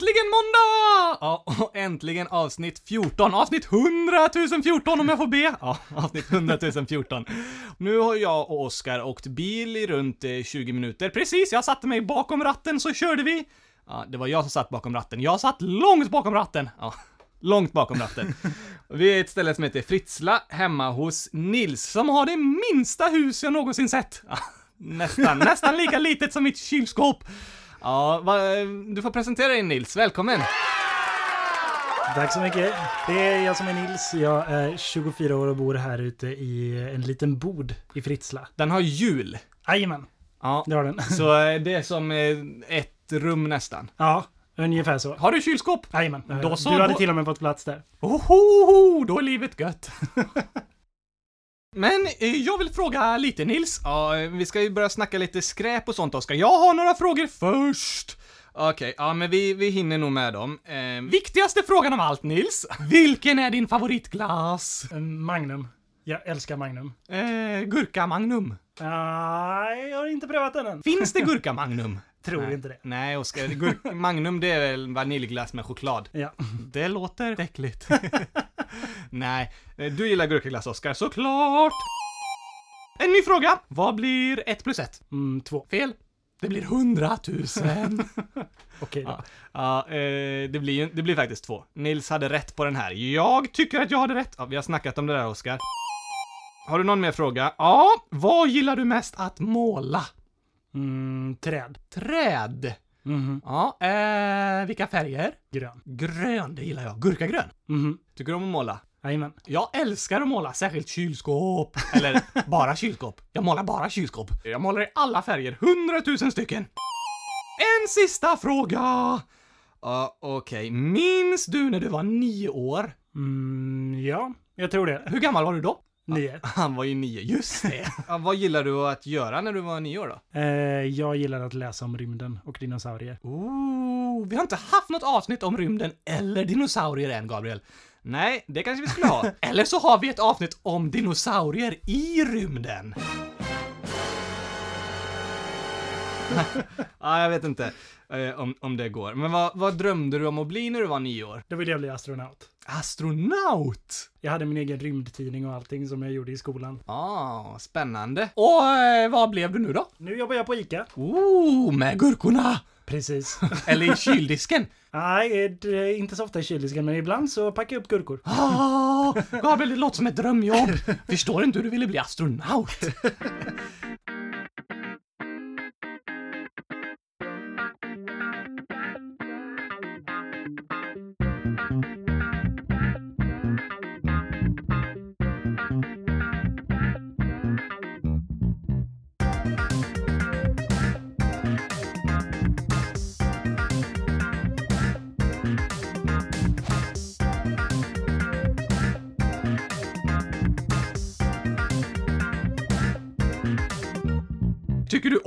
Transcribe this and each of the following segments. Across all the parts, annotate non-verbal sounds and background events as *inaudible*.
Äntligen måndag! Ja, och äntligen avsnitt 14. Avsnitt 100 014 om jag får be. Ja, avsnitt 100 014. Nu har jag och Oskar åkt bil i runt eh, 20 minuter. Precis, jag satte mig bakom ratten så körde vi. Ja, det var jag som satt bakom ratten. Jag satt långt bakom ratten. Ja, långt bakom ratten. Vi är ett ställe som heter Fritzla, hemma hos Nils, som har det minsta hus jag någonsin sett. Ja, nästan, nästan lika litet som mitt kylskåp. Ja, va, du får presentera dig Nils, välkommen! Tack så mycket. Det är jag som är Nils. Jag är 24 år och bor här ute i en liten bod i Fritzla. Den har hjul. Jajamän, Ja, det har den. *laughs* så eh, det är som eh, ett rum nästan. Ja, ungefär så. Har du kylskåp? Jajamän. Då så, du hade då- till och med fått plats där. Ohoho, då är livet gött. *laughs* Men eh, jag vill fråga lite Nils. Ja, eh, vi ska ju börja snacka lite skräp och sånt Oskar. Jag har några frågor först. Okej, ja men vi, vi hinner nog med dem. Eh, viktigaste frågan av allt Nils. Vilken är din favoritglass? En Magnum. Jag älskar Magnum. Eh, gurka Magnum. Nej, jag har inte prövat den än. Finns det *laughs* gurka Magnum? Tror inte det. Nej Oskar, gurk- Magnum det är väl vaniljglass med choklad. Ja. Det låter äckligt. *laughs* Nej, eh, du gillar gurkaglass Oskar, såklart! En ny fråga! Vad blir ett plus ett? Mm, två. Fel. Det blir hundratusen. *laughs* Okej då. ja, ja eh, det, blir, det blir faktiskt två. Nils hade rätt på den här. Jag tycker att jag hade rätt. Ja, vi har snackat om det där Oskar. Har du någon mer fråga? Ja, vad gillar du mest att måla? Mm, träd. Träd. Mhm. Ja, eh, vilka färger? Grön. Grön, det gillar jag. Gurkagrön. Mhm. Tycker du om att måla? Jajamän. Jag älskar att måla, särskilt kylskåp. Eller *laughs* bara kylskåp. Jag målar bara kylskåp. Jag målar i alla färger, hundratusen stycken. En sista fråga! Ja, okej. Minns du när du var nio år? Mm, ja, jag tror det. Hur gammal var du då? Nio. *laughs* Han var ju nio, just det. *laughs* ja, vad gillar du att göra när du var nio år då? Eh, jag gillar att läsa om rymden och dinosaurier. Ooh, vi har inte haft något avsnitt om rymden eller dinosaurier än, Gabriel. Nej, det kanske vi skulle ha. *laughs* Eller så har vi ett avsnitt om dinosaurier i rymden. ja, jag vet inte eh, om, om det går. Men vad, vad drömde du om att bli när du var nio år? Då ville jag bli astronaut. Astronaut! Jag hade min egen rymdtidning och allting som jag gjorde i skolan. Ah, spännande. Och eh, vad blev du nu då? Nu jobbar jag på ICA. Ooh, med gurkorna! Precis. *laughs* Eller i kyldisken. Nej, det är inte så ofta i kyldisken, men ibland så packar jag upp gurkor. Ah, Gabriel, det låter som ett drömjobb. Förstår inte hur du ville bli astronaut. *laughs*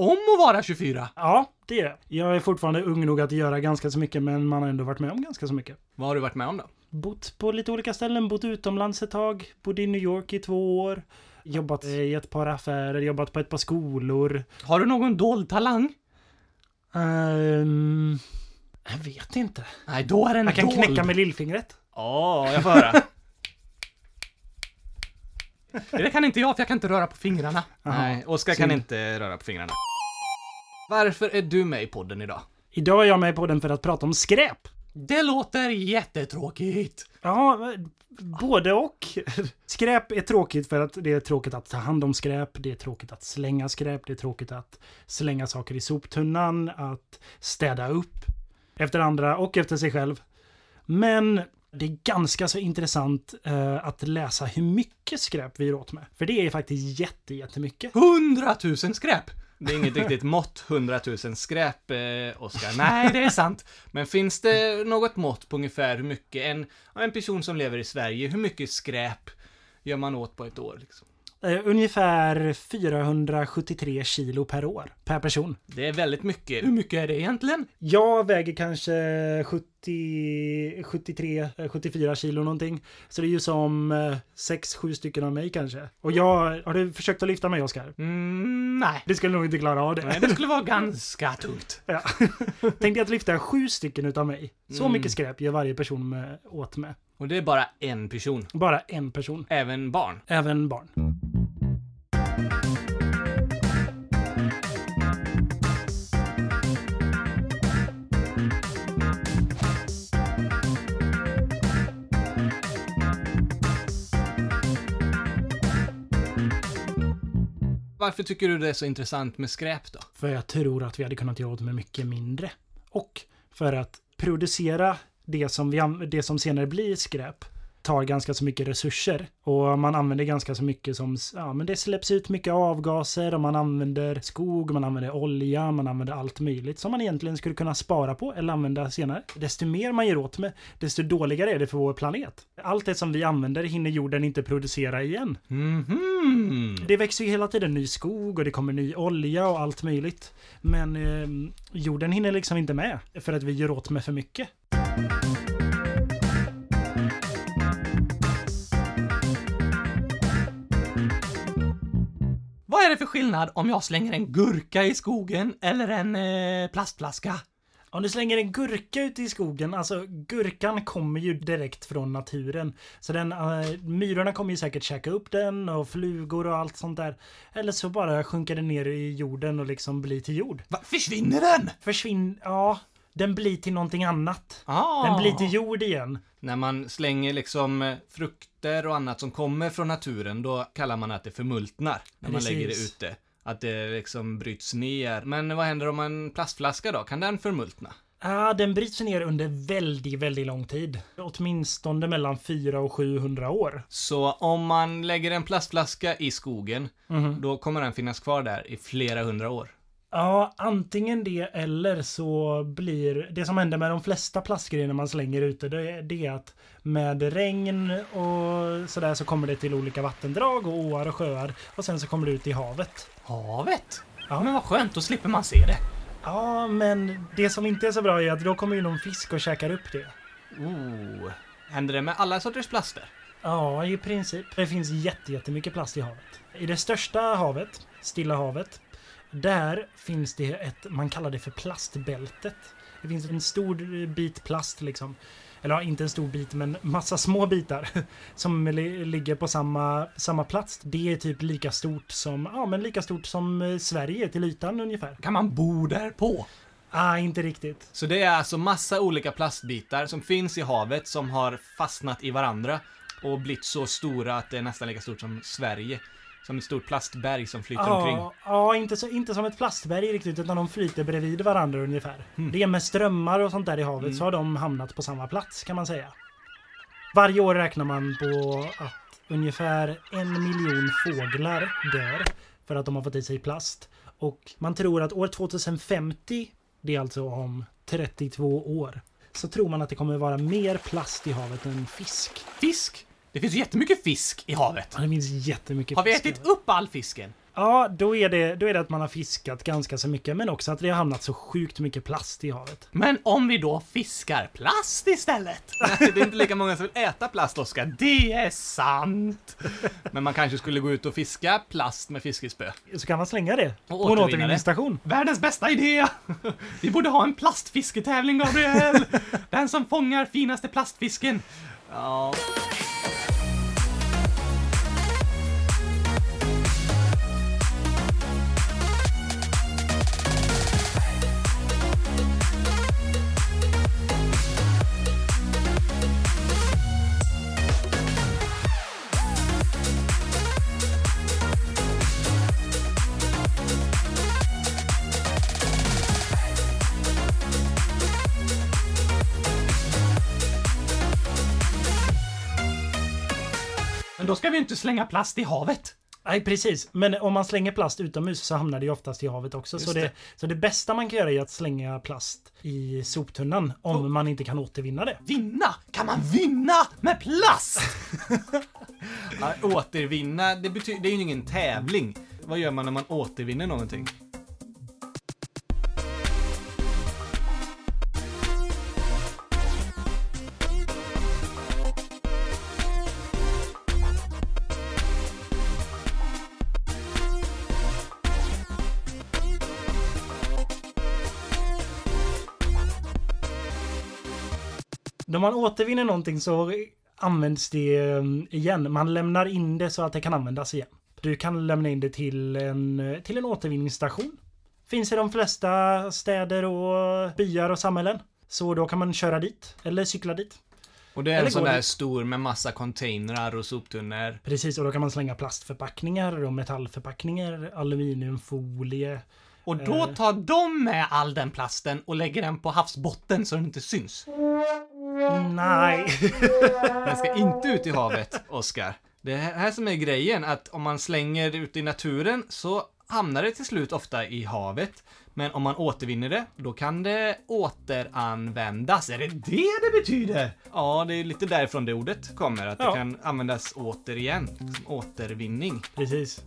om att vara 24? Ja, det är jag. Är fortfarande ung nog att göra ganska så mycket, men man har ändå varit med om ganska så mycket. Vad har du varit med om då? Bott på lite olika ställen, bott utomlands ett tag, bodde i New York i två år, jobbat i ett par affärer, jobbat på ett par skolor. Har du någon dold talang? Ehm, jag vet inte. Nej, då är den Jag kan dold. knäcka med lillfingret. Ja, jag får höra. det kan inte jag, för jag kan inte röra på fingrarna. Jaha, Nej, Oskar kan inte röra på fingrarna. Varför är du med i podden idag? Idag är jag med på den för att prata om skräp. Det låter jättetråkigt. Ja, både och. Skräp är tråkigt för att det är tråkigt att ta hand om skräp, det är tråkigt att slänga skräp, det är tråkigt att slänga saker i soptunnan, att städa upp efter andra och efter sig själv. Men det är ganska så intressant eh, att läsa hur mycket skräp vi gör åt med. För det är faktiskt jätte, jättemycket. Hundratusen skräp! Det är inget riktigt mått, hundratusen skräp, eh, Oskar. *laughs* Nej, det är sant. Men finns det något mått på ungefär hur mycket en, en person som lever i Sverige, hur mycket skräp gör man åt på ett år? Liksom? Eh, ungefär 473 kilo per år, per person. Det är väldigt mycket. Hur mycket är det egentligen? Jag väger kanske 70, 73, eh, 74 kilo någonting. Så det är ju som 6-7 stycken av mig kanske. Och jag, har du försökt att lyfta mig Oskar? Mm, nej. Det skulle nog inte klara av det. Nej, det skulle vara ganska tungt. *laughs* Ja. Tänkte att lyfta sju stycken utav mig. Så Mm. mycket skräp gör varje person med, åt med. Och det är bara en person. Bara en person. Även barn. Även barn. Varför tycker du det är så intressant med skräp då? För jag tror att vi hade kunnat göra av med mycket mindre. Och för att producera det som, vi, det som senare blir skräp tar ganska så mycket resurser. Och man använder ganska så mycket som, ja men det släpps ut mycket avgaser och man använder skog, man använder olja, man använder allt möjligt som man egentligen skulle kunna spara på eller använda senare. Desto mer man gör åt med, desto dåligare är det för vår planet. Allt det som vi använder hinner jorden inte producera igen. Mhm. Det växer ju hela tiden ny skog och det kommer ny olja och allt möjligt. Men eh, jorden hinner liksom inte med för att vi gör åt med för mycket. Vad är det för skillnad om jag slänger en gurka i skogen eller en eh, plastflaska? Om du slänger en gurka ute i skogen, alltså gurkan kommer ju direkt från naturen. Så den, eh, myrorna kommer ju säkert käka upp den och flugor och allt sånt där. Eller så bara sjunker den ner i jorden och liksom blir till jord. Va, försvinner den? Försvinn... Ja, den blir till någonting annat. Ah. Den blir till jord igen. När man slänger liksom eh, frukter och annat som kommer från naturen, då kallar man att det förmultnar. När man Precis. lägger det ute. Att det liksom bryts ner. Men vad händer om en plastflaska då? Kan den förmultna? Ja, den bryts ner under väldigt, väldigt lång tid. Åtminstone mellan 400 och 700 år. Så om man lägger en plastflaska i skogen, Mhm. då kommer den finnas kvar där i flera hundra år. Ja, antingen det eller så blir det som händer med de flesta plastgrejer när man slänger ute det är det att med regn och sådär så kommer det till olika vattendrag och åar och sjöar och sen så kommer det ut i havet. Havet? Ja. Men vad skönt, då slipper man se det. Ja, men det som inte är så bra är att då kommer ju någon fisk och käkar upp det. Oh. Händer det med alla sorters plaster? Ja, i princip. Det finns jätte- jättemycket plast i havet. I det största havet, Stilla havet, där finns det ett, man kallar det för plastbältet. Det finns en stor bit plast liksom. Eller ja, inte en stor bit, men massa små bitar *laughs* som li- ligger på samma, samma plats. Det är typ lika stort som, ja men lika stort som eh, Sverige till ytan ungefär. Kan man bo där på? Ah, inte riktigt. Så det är alltså massa olika plastbitar som finns i havet som har fastnat i varandra och blivit så stora att det är nästan lika stort som Sverige. Som ett stort plastberg som flyter omkring. Ja, ja inte, så, inte som ett plastberg riktigt, utan de flyter bredvid varandra ungefär. Det är med strömmar och sånt där i havet så har de hamnat på samma plats kan man säga. Varje år räknar man på att ungefär en miljon fåglar dör för att de har fått i sig plast. Och man tror att år 2050, det är alltså om 32 år, så tror man att det kommer vara mer plast i havet än fisk. Fisk? Det finns ju jättemycket fisk i havet. Ja, Det finns jättemycket Har vi fisk ätit upp all fisken? Ja, då är, det, då är det att man har fiskat ganska så mycket, men också att det har hamnat så sjukt mycket plast i havet. Men om vi då fiskar plast istället? Nej, *laughs* det är inte lika många som vill äta plast, Oskar. Det är sant! *laughs* Men man kanske skulle gå ut och fiska plast med fiskespö. Så kan man slänga det Och på en återvinningsstation. Världens bästa idé! *laughs* Vi borde ha en plastfisketävling, Gabriel! Den som fångar finaste plastfisken. Ja. Men då ska vi inte slänga plast i havet. Nej, precis. Men om man slänger plast utomhus så hamnar det ju oftast i havet också. Just Så det, det. så det bästa man kan göra är att slänga plast i soptunnan om Oh. man inte kan återvinna det. Vinna? Kan man vinna med plast? *laughs* ja, återvinna, det, betyder, det är ju ingen tävling. Vad gör man när man återvinner någonting? Man återvinner någonting så används det eh, igen. Man lämnar in det så att det kan användas igen. Du kan lämna in det till en, till en återvinningsstation. Finns i de flesta städer och byar och samhällen. Så då kan man köra dit, eller cykla dit. Och det är Eller en sån där det- stor med massa containrar och soptunnor. Precis, och då kan man slänga plastförpackningar och metallförpackningar, aluminiumfolie. Och då Eh. tar de med all den plasten och lägger den på havsbotten så den inte syns. Nej. *laughs* Den ska inte ut i havet, Oskar. Det är här som är grejen, att om man slänger det ute i naturen så hamnar det till slut ofta i havet. Men om man återvinner det, då kan det återanvändas. Är det det det betyder? Ja, det är lite därifrån det ordet kommer, att Ja. det kan användas återigen. Som återvinning. Precis.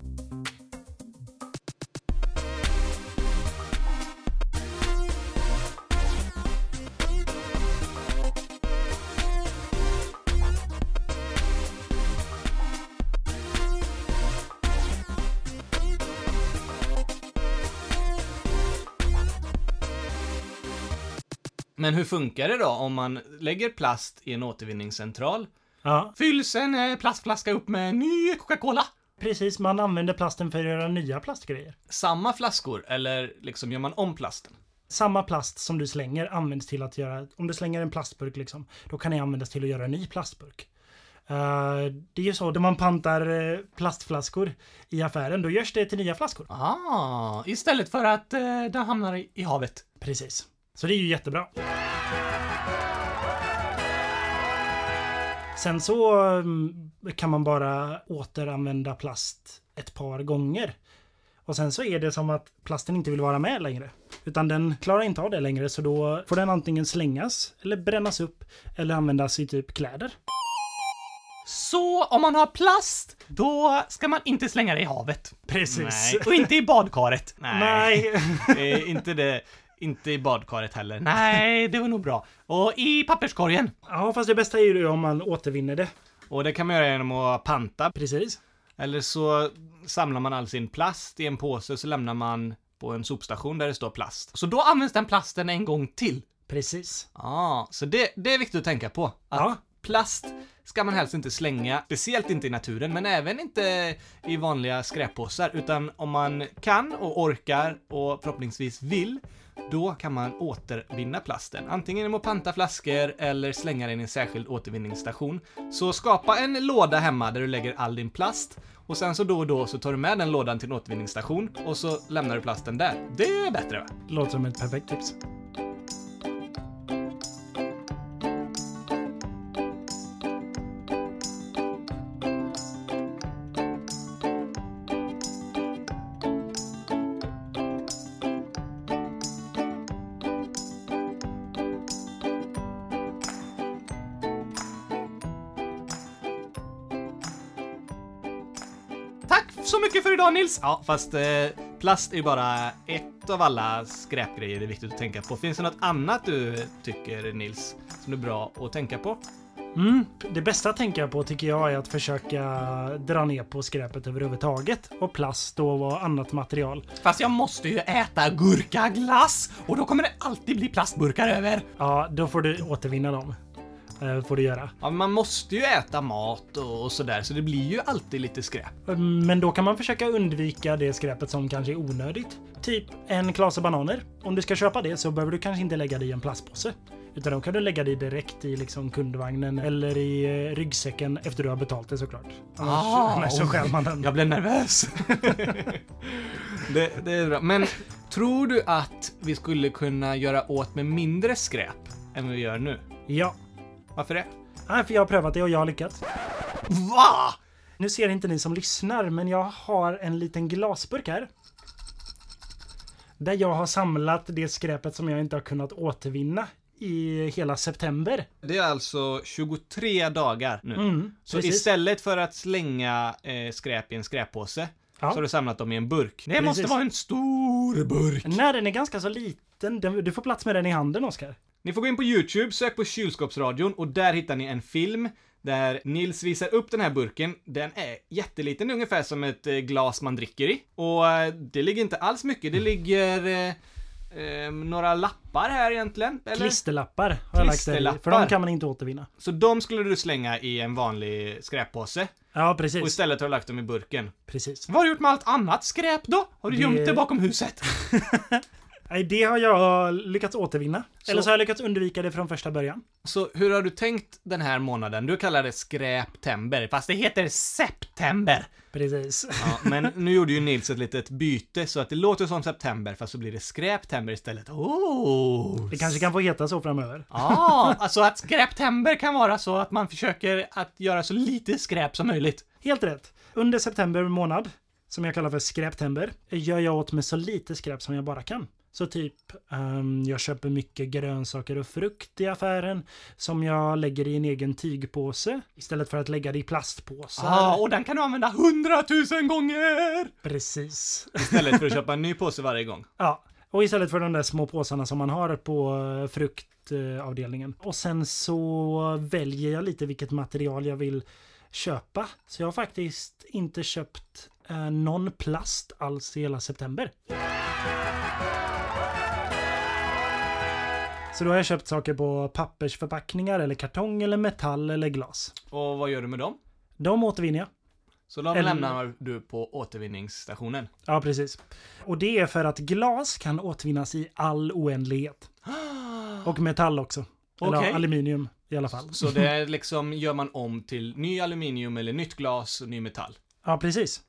Men hur funkar det då om man lägger plast i en återvinningscentral? Ja, Fylls en eh, plastflaska upp med ny Coca-Cola? precis. Man använder plasten för att göra nya plastgrejer. Samma flaskor, eller liksom gör man om plasten? Samma plast som du slänger används till att göra, om du slänger en plastburk liksom, då kan det användas till att göra en ny plastburk. Eh, det är ju så, när man pantar eh, plastflaskor i affären, då görs det till nya flaskor. Ah, istället för att eh, den hamnar i, i havet. Precis. Så det är ju jättebra. Sen så mm, kan man bara återanvända plast ett par gånger. Och sen så är det som att plasten inte vill vara med längre. Utan den klarar inte av det längre så då får den antingen slängas eller brännas upp eller användas i typ kläder. Så om man har plast, då ska man inte slänga det i havet. Precis. Nej, och inte i badkaret. Nej. Eh, *laughs* inte det. Inte i badkaret heller. Nej, det var nog bra. Och i papperskorgen. Ja, fast det bästa är ju om man återvinner det. Och det kan man göra genom att panta. Precis. Eller så samlar man all sin plast i en påse så lämnar man på en sopstation där det står plast. Så då används den plasten en gång till. Precis. Ja, så det, det är viktigt att tänka på. Att Ja. plast ska man helst inte slänga, speciellt inte i naturen, men även inte i vanliga skräppåsar, utan om man kan och orkar och förhoppningsvis vill, då kan man återvinna plasten. Antingen genom att panta flaskor eller slänga den i en särskild återvinningsstation. Så skapa en låda hemma där du lägger all din plast och sen så då och då så tar du med den lådan till en återvinningsstation och så lämnar du plasten där. Det är bättre va? Låter som ett perfekt tips. Så mycket för idag Nils! Ja, fast eh, plast är ju bara ett av alla skräpgrejer det är viktigt att tänka på. Finns det något annat du tycker Nils, som är bra att tänka på? Mm, det bästa att tänka på tycker jag är att försöka dra ner på skräpet överhuvudtaget. Och plast och annat material. Fast jag måste ju äta gurkaglass och då kommer det alltid bli plastburkar över. Ja, då får du återvinna dem. Eh, får du göra. Ja, man måste ju äta mat och, sådär, så det blir ju alltid lite skräp. Men då kan man försöka undvika det skräpet som kanske är onödigt. Typ en klase bananer. Om du ska köpa det så behöver du kanske inte lägga det i en plastpåse. Utan då kan du lägga det direkt i liksom kundvagnen eller i eh, ryggsäcken efter du har betalt det såklart. Annars, Ah, *laughs* annars så stjäl man den. Jag blev nervös. *laughs* det, det är bra. Men tror du att vi skulle kunna göra åt med mindre skräp än vi gör nu? Ja. Varför det? Nej, för jag har prövat det och jag har lyckats. Va? Nu ser inte ni som lyssnar, men jag har en liten glasburk här. Där jag har samlat det skräpet som jag inte har kunnat återvinna i hela september. Det är alltså 23 dagar nu. Mm, så precis. istället för att slänga eh, skräp i en skräppåse Ja. så har du samlat dem i en burk. Det Precis. måste vara en stor burk. Nej, den är ganska så liten. Du får plats med den i handen, Oskar. Ni får gå in på YouTube, sök på kylskåpsradion och där hittar ni en film där Nils visar upp den här burken. Den är jätteliten, ungefär som ett eh, glas man dricker i. Och eh, det ligger inte alls mycket, det ligger eh, eh, några lappar här egentligen. Eller? Klisterlappar har jag lagt där För de Klisterlappar. kan man inte återvinna. Så de skulle du slänga i en vanlig skräppåse. Ja, Och precis. istället har du lagt dem i burken. Precis. Vad har du gjort med allt annat skräp då? Har du Det- gömt det bakom huset? *laughs* Nej, det har jag lyckats återvinna. Så- Eller så har jag lyckats undvika det från första början. Så hur har du tänkt den här månaden? Du kallar det skräptember, fast det heter september. Precis. Ja, men nu gjorde ju Nils ett litet byte så att det låter som september, fast så blir det skräptember istället. Oh! Det kanske kan få heta så framöver. Ja, alltså att skräptember kan vara så att man försöker att göra så lite skräp som möjligt. Helt rätt. Under september månad, som jag kallar för skräptember, gör jag åt med så lite skräp som jag bara kan. Så typ, ehm, jag köper mycket grönsaker och frukt i affären som jag lägger i en egen tygpåse istället för att lägga det i plastpåsar. Ja, och den kan du använda hundratusen gånger! Precis. Istället för att *laughs* köpa en ny påse varje gång. Ja, och istället för de där små påsarna som man har på eh, fruktavdelningen. Och sen så väljer jag lite vilket material jag vill köpa. Så jag har faktiskt inte köpt eh, någon plast alls i hela september. Så då har jag köpt saker på pappersförpackningar eller kartong eller metall eller glas. Och vad gör du med dem? De återvinner jag. Så de Eller- lämnar du på återvinningsstationen. Ja, precis. Och det är för att glas kan återvinnas i all oändlighet. *gasps* Och metall också. Eller ja, aluminium i alla fall. Så det *laughs* är liksom, gör man om till ny aluminium eller nytt glas och ny metall. Ja, precis.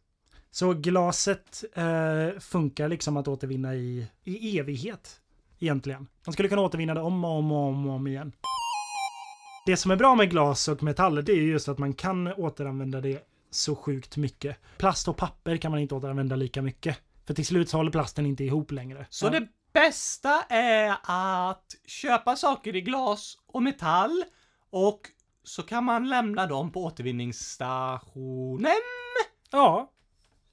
Så glaset eh, funkar liksom att återvinna i, i evighet. Egentligen. Man skulle kunna återvinna det om och om och om, och om igen. Det som är bra med glas och metall det är ju just att man kan återanvända det så sjukt mycket. Plast och papper kan man inte återanvända lika mycket. För till slut så håller plasten inte ihop längre. Så det bästa är att köpa saker i glas och metall och så kan man lämna dem på återvinningsstationen. Ja,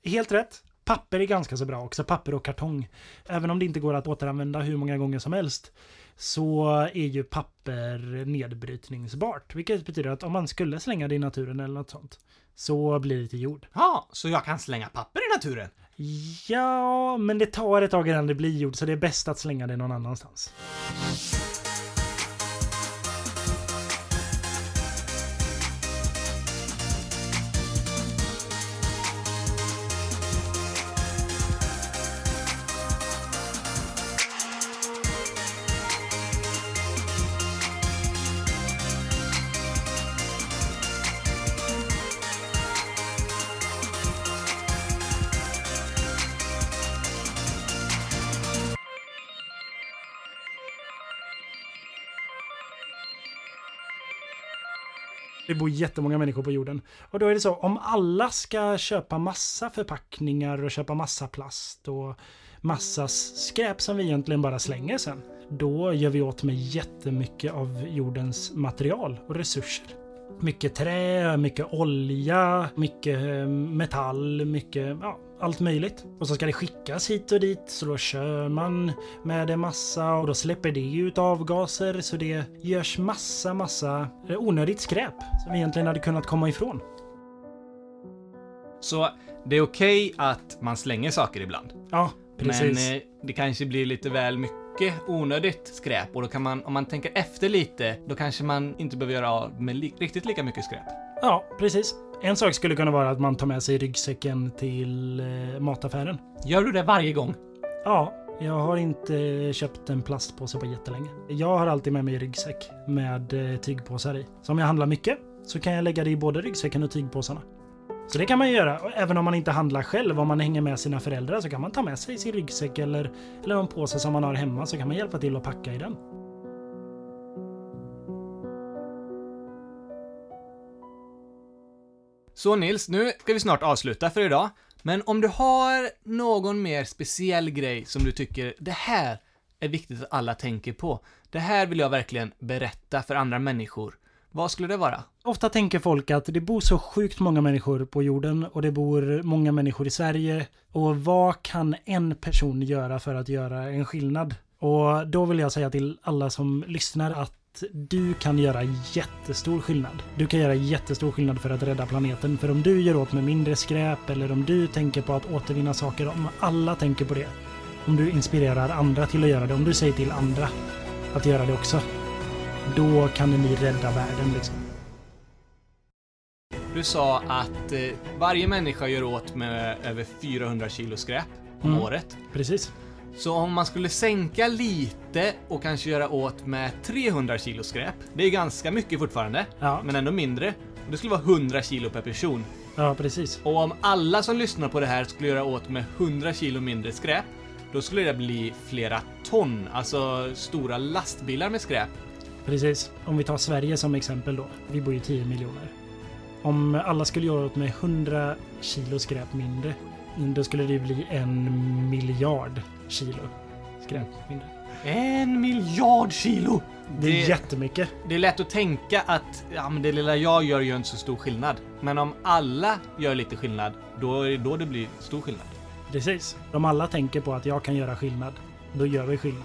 helt rätt. Papper är ganska så bra också, papper och kartong. Även om det inte går att återanvända hur många gånger som helst så är ju papper nedbrytningsbart. Vilket betyder att om man skulle slänga det i naturen eller något sånt så blir det till jord. Ja, så jag kan slänga papper i naturen. Ja, men det tar ett tag innan det blir jord så det är bäst att slänga det någon annanstans. Bor jättemånga människor på jorden. Och då är det så, om alla ska köpa massa förpackningar och köpa massa plast och massa skräp som vi egentligen bara slänger sen. Då gör vi åt med jättemycket av jordens material och resurser. Mycket trä, mycket olja, mycket eh, metall, mycket, ja, allt möjligt. Och så ska det skickas hit och dit, så då kör man med en massa och då släpper det ut avgaser så det görs massa, massa eh, onödigt skräp som vi egentligen hade kunnat komma ifrån. Så det är okej att man slänger saker ibland. Ja, precis. Men eh, det kanske blir lite väl mycket onödigt skräp och då kan man, om man tänker efter lite, då kanske man inte behöver göra av med li- riktigt lika mycket skräp. Ja, precis. En sak skulle kunna vara att man tar med sig ryggsäcken till eh, mataffären. Gör du det varje gång? Ja, jag har inte köpt en plastpåse på jättelänge. Jag har alltid med mig ryggsäck med eh, tygpåsar i. Så om jag handlar mycket så kan jag lägga det i både ryggsäcken och tygpåsarna. Så det kan man göra. Även om man inte handlar själv, om man hänger med sina föräldrar så kan man ta med sig sin ryggsäck eller, eller någon påse som man har hemma så kan man hjälpa till att packa i den. Så Nils, nu ska vi snart avsluta för idag. Men om du har någon mer speciell grej som du tycker, det här är viktigt att alla tänker på. Det här vill jag verkligen berätta för andra människor. Vad skulle det vara? Ofta tänker folk att det bor så sjukt många människor på jorden och det bor många människor i Sverige. Och vad kan en person göra för att göra en skillnad? Och då vill jag säga till alla som lyssnar att du kan göra jättestor skillnad. Du kan göra jättestor skillnad för att rädda planeten. För om du gör åt med mindre skräp eller om du tänker på att återvinna saker, om alla tänker på det. Om du inspirerar andra till att göra det, om du säger till andra att göra det också. Då kan ni rädda världen liksom. Du sa att eh, varje människa gör åt med över 400 kilo skräp om Mm. året. Precis. Så om man skulle sänka lite och kanske göra åt med 300 kilo skräp, det är ganska mycket fortfarande, Ja, men ändå mindre. Och det skulle vara 100 kilo per person. ja precis. Och om alla som lyssnar på det här skulle göra åt med 100 kilo mindre skräp, då skulle det bli flera ton, alltså stora lastbilar med skräp. Precis. Om vi tar Sverige som exempel då. Vi bor ju 10 miljoner. Om alla skulle göra åt med 100 kilo skräp mindre, då skulle det bli en miljard kilo skräp mindre. En miljard kilo! Det är Det- jättemycket. Det är lätt att tänka att ja, men det lilla jag gör gör inte så stor skillnad. Men om alla gör lite skillnad, då är det då det blir stor skillnad. Precis. Om alla tänker på att jag kan göra skillnad, då gör vi skillnad.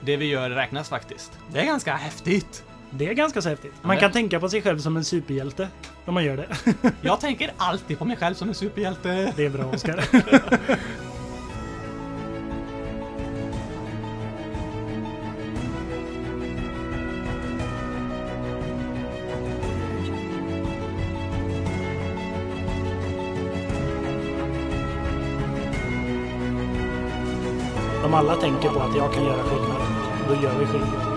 Det vi gör räknas faktiskt. Det är ganska häftigt. Det är ganska så häftigt. Man kan tänka på sig själv som en superhjälte om man gör det. *laughs* Jag tänker alltid på mig själv som en superhjälte. Det är bra, Oskar. *laughs* Om alla tänker på att jag kan göra skillnad, då gör vi skillnad.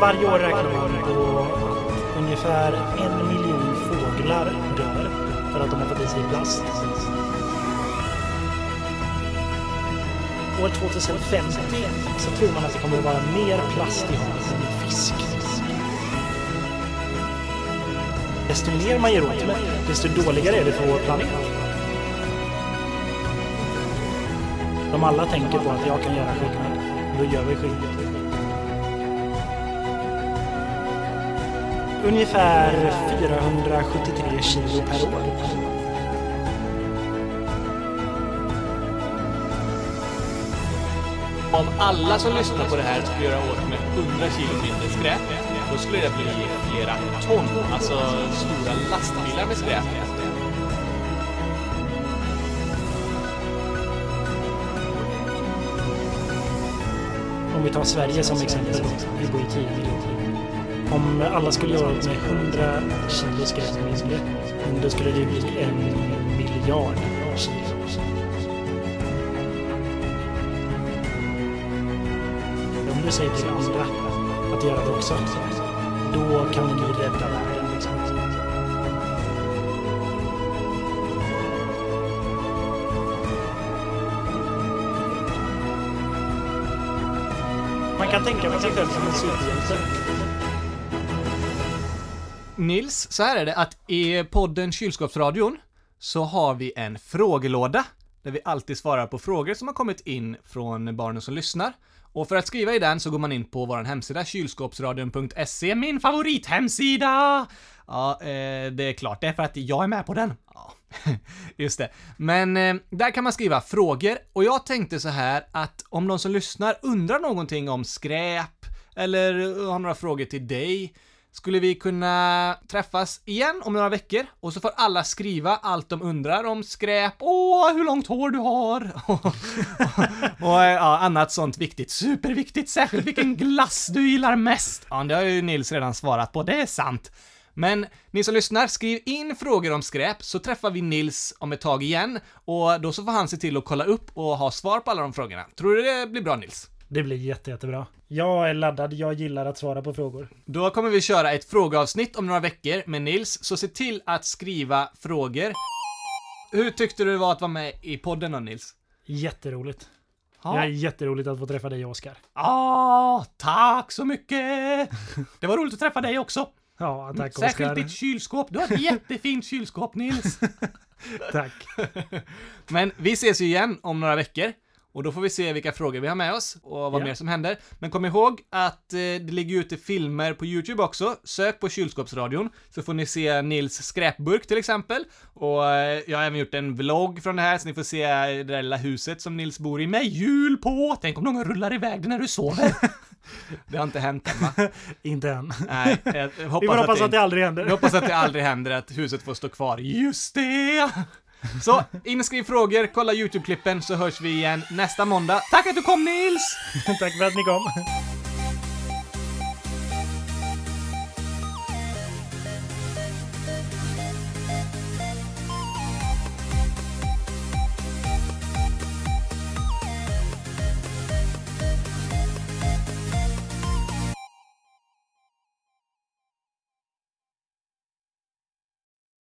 Varje år räknar man på att ungefär en miljon fåglar dör för att de har fått i sig plast. År 2050 så tror man att det kommer att vara mer plast i havet än fisk. Desto mer man ger åt med, desto dåligare är det för vår planet. Om alla tänker på att jag kan göra skillnad, då gör vi skillnad. Ungefär 473 kilo per år. Om alla som lyssnar på det här skulle göra åt med 100 kilo mindre skräp, då skulle det bli flera ton, alltså stora lastbilar med skräp. Om vi tar Sverige som exempel. Vi bor i 10 miljoner. Om alla skulle göra med 100 kilo skräp då skulle det bli en miljard kilo. Om du säger till andra att göra det också, då kan du rädda världen. Liksom. Man kan tänka sig själv som en superhjälte. Nils, så här är det att i podden Kylskåpsradion så har vi en frågelåda där vi alltid svarar på frågor som har kommit in från barnen som lyssnar. Och för att skriva i den så går man in på vår hemsida kylskåpsradion.se, min favorithemsida! Ja, eh, det är klart, det är för att jag är med på den. Ja, *laughs* just det. Men eh, där kan man skriva frågor och jag tänkte så här att om de som lyssnar undrar någonting om skräp eller har några frågor till dig skulle vi kunna träffas igen om några veckor och så får alla skriva allt de undrar om skräp, åh, hur långt hår du har *laughs* och, ja, annat sånt viktigt, superviktigt, särskilt vilken glass du gillar mest. Ja, det har ju Nils redan svarat på, det är sant. Men ni som lyssnar, skriv in frågor om skräp så träffar vi Nils om ett tag igen och då så får han se till att kolla upp och ha svar på alla de frågorna. Tror du det blir bra Nils? Det blir jätte, jättebra. Jag är laddad, jag gillar att svara på frågor. Då kommer vi köra ett frågeavsnitt om några veckor med Nils, så se till att skriva frågor. Hur tyckte du det var att vara med i podden då Nils? Jätteroligt. Ja. Det är jätteroligt att få träffa dig, Oskar. Ah, tack så mycket! Det var roligt att träffa dig också. Ja, tack Särskilt Oskar. ditt kylskåp. Du har ett jättefint kylskåp, Nils. *laughs* Tack. Men vi ses ju igen om några veckor. Och då får vi se vilka frågor vi har med oss och vad Ja. mer som händer. Men kom ihåg att eh, det ligger ute filmer på YouTube också. Sök på kylskåpsradion så får ni se Nils skräpburk till exempel. Och eh, jag har även gjort en vlogg från det här så ni får se det där lilla huset som Nils bor i med hjul på. Tänk om någon rullar iväg det när du sover. *laughs* det har inte hänt än va? *laughs* Inte än. Nej, jag Vi hoppas, får hoppas det att det aldrig händer. jag hoppas att det aldrig händer att huset får stå kvar. Just det! Så, in och skriv frågor, kolla YouTube-klippen så hörs vi igen nästa måndag. Tack att du kom Nils! *laughs* Tack för att ni kom.